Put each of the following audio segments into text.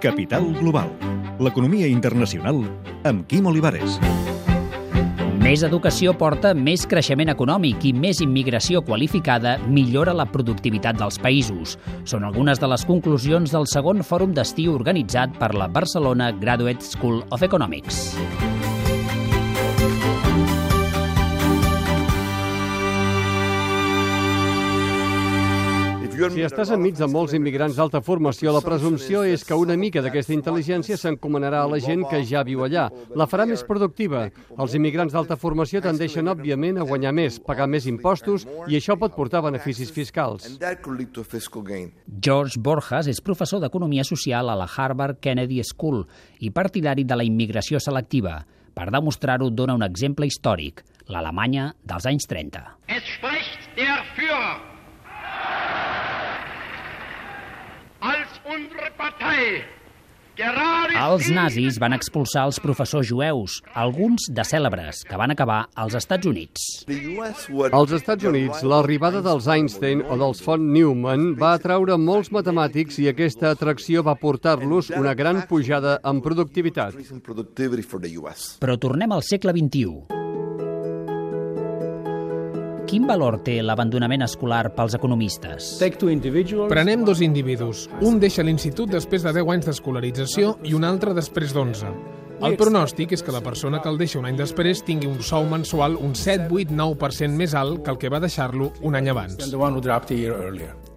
Capital Global. L'economia internacional amb Quim Olivares. Més educació porta més creixement econòmic i més immigració qualificada millora la productivitat dels països. Són algunes de les conclusions del segon fòrum d'estiu organitzat per la Barcelona Graduate School of Economics. Si estàs enmig de molts immigrants d'alta formació, la presumpció és que una mica d'aquesta intel·ligència s'encomanarà a la gent que ja viu allà. La farà més productiva. Els immigrants d'alta formació tendeixen, òbviament, a guanyar més, pagar més impostos, i això pot portar beneficis fiscals. George Borjas és professor d'Economia Social a la Harvard Kennedy School i partidari de la immigració selectiva. Per demostrar-ho, dona un exemple històric, l'Alemanya dels anys 30. Els nazis van expulsar els professors jueus, alguns de cèlebres, que van acabar als Estats Units. Als Estats Units, l'arribada dels Einstein o dels von Neumann va atraure molts matemàtics i aquesta atracció va portar-los una gran pujada en productivitat. Però tornem al segle XXI. Quin valor té l'abandonament escolar pels economistes? Prenem dos individus. Un deixa l'institut després de 10 anys d'escolarització i un altre després d'11. El pronòstic és que la persona que el deixa un any després tingui un sou mensual un 7, 8, 9% més alt que el que va deixar-lo un any abans.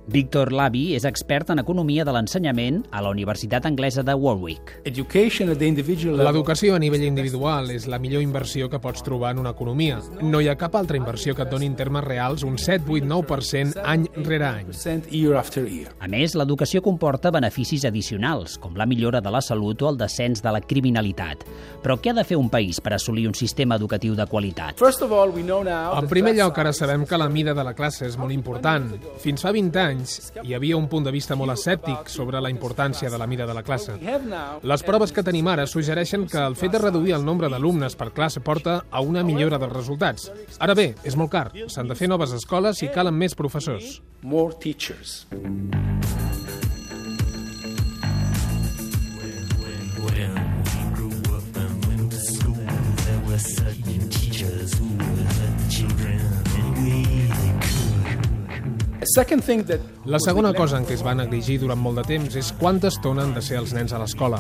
Víctor Lavi és expert en economia de l'ensenyament a la Universitat Anglesa de Warwick. L'educació a nivell individual és la millor inversió que pots trobar en una economia. No hi ha cap altra inversió que et doni en termes reals un 7, 8, 9% any rere any. A més, l'educació comporta beneficis addicionals, com la millora de la salut o el descens de la criminalitat. Però què ha de fer un país per assolir un sistema educatiu de qualitat? En primer lloc, ara sabem que la mida de la classe és molt important. Fins fa 20 anys hi havia un punt de vista molt escèptic sobre la importància de la mida de la classe. Les proves que tenim ara suggereixen que el fet de reduir el nombre d'alumnes per classe porta a una millora dels resultats. Ara bé, és molt car. S'han de fer noves escoles i calen més professors. more teachers. La segona cosa en què es va negligir durant molt de temps és quanta estona han de ser els nens a l'escola.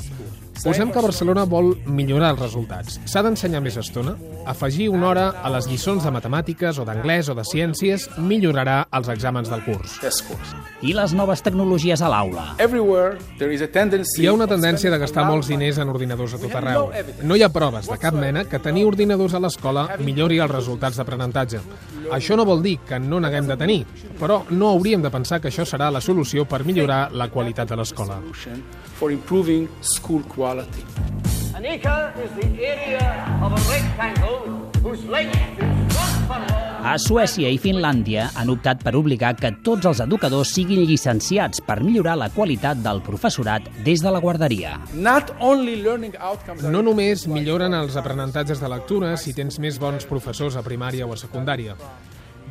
Posem que Barcelona vol millorar els resultats. S'ha d'ensenyar més estona? Afegir una hora a les lliçons de matemàtiques o d'anglès o de ciències millorarà els exàmens del curs. I les noves tecnologies a l'aula? Everywhere there is a tendency Hi ha una tendència de gastar molts diners en ordinadors a tot arreu. No hi ha proves de cap mena que tenir ordinadors a l'escola millori els resultats d'aprenentatge. Això no vol dir que no n'haguem de tenir, però no hauríem de pensar que això serà la solució per millorar la qualitat de l'escola. for improving school quality. An acre is the area of a rectangle whose length is. A Suècia i Finlàndia han optat per obligar que tots els educadors siguin llicenciats per millorar la qualitat del professorat des de la guarderia. Not only learning outcomes are No només milloren els aprenentatges de lectura si tens més bons professors a primària o a secundària.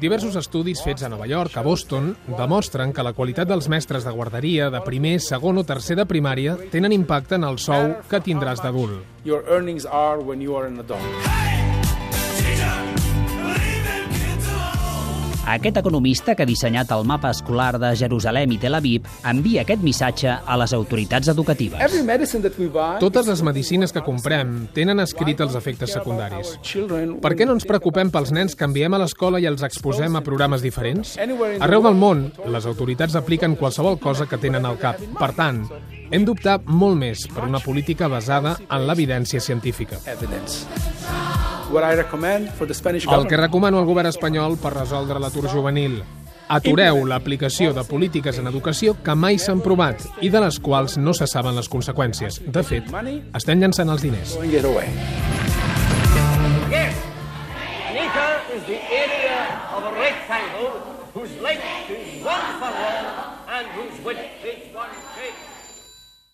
Diversos estudis fets a Nova York, a Boston, demostren que la qualitat dels mestres de guarderia de primer, segon o tercer de primària tenen impacte en el sou que tindràs d'adult. your earnings are when you are an adult. Aquest economista que ha dissenyat el mapa escolar de Jerusalem i Tel Aviv envia aquest missatge a les autoritats educatives. Totes les medicines que comprem tenen escrit els efectes secundaris. Per què no ens preocupem pels nens que enviem a l'escola i els exposem a programes diferents? Arreu del món, les autoritats apliquen qualsevol cosa que tenen al cap. Per tant, hem d'optar molt més per una política basada en l'evidència científica. evidence. What I recommend for the Spanish El que government recomano al govern espanyol per resoldre l'atur juvenil. Atureu l'aplicació de polítiques en educació que mai s'han provat i de les quals no se saben les conseqüències. De fet, estem llançant els diners. is the area of a rectangle whose length is one furlong and whose width is one.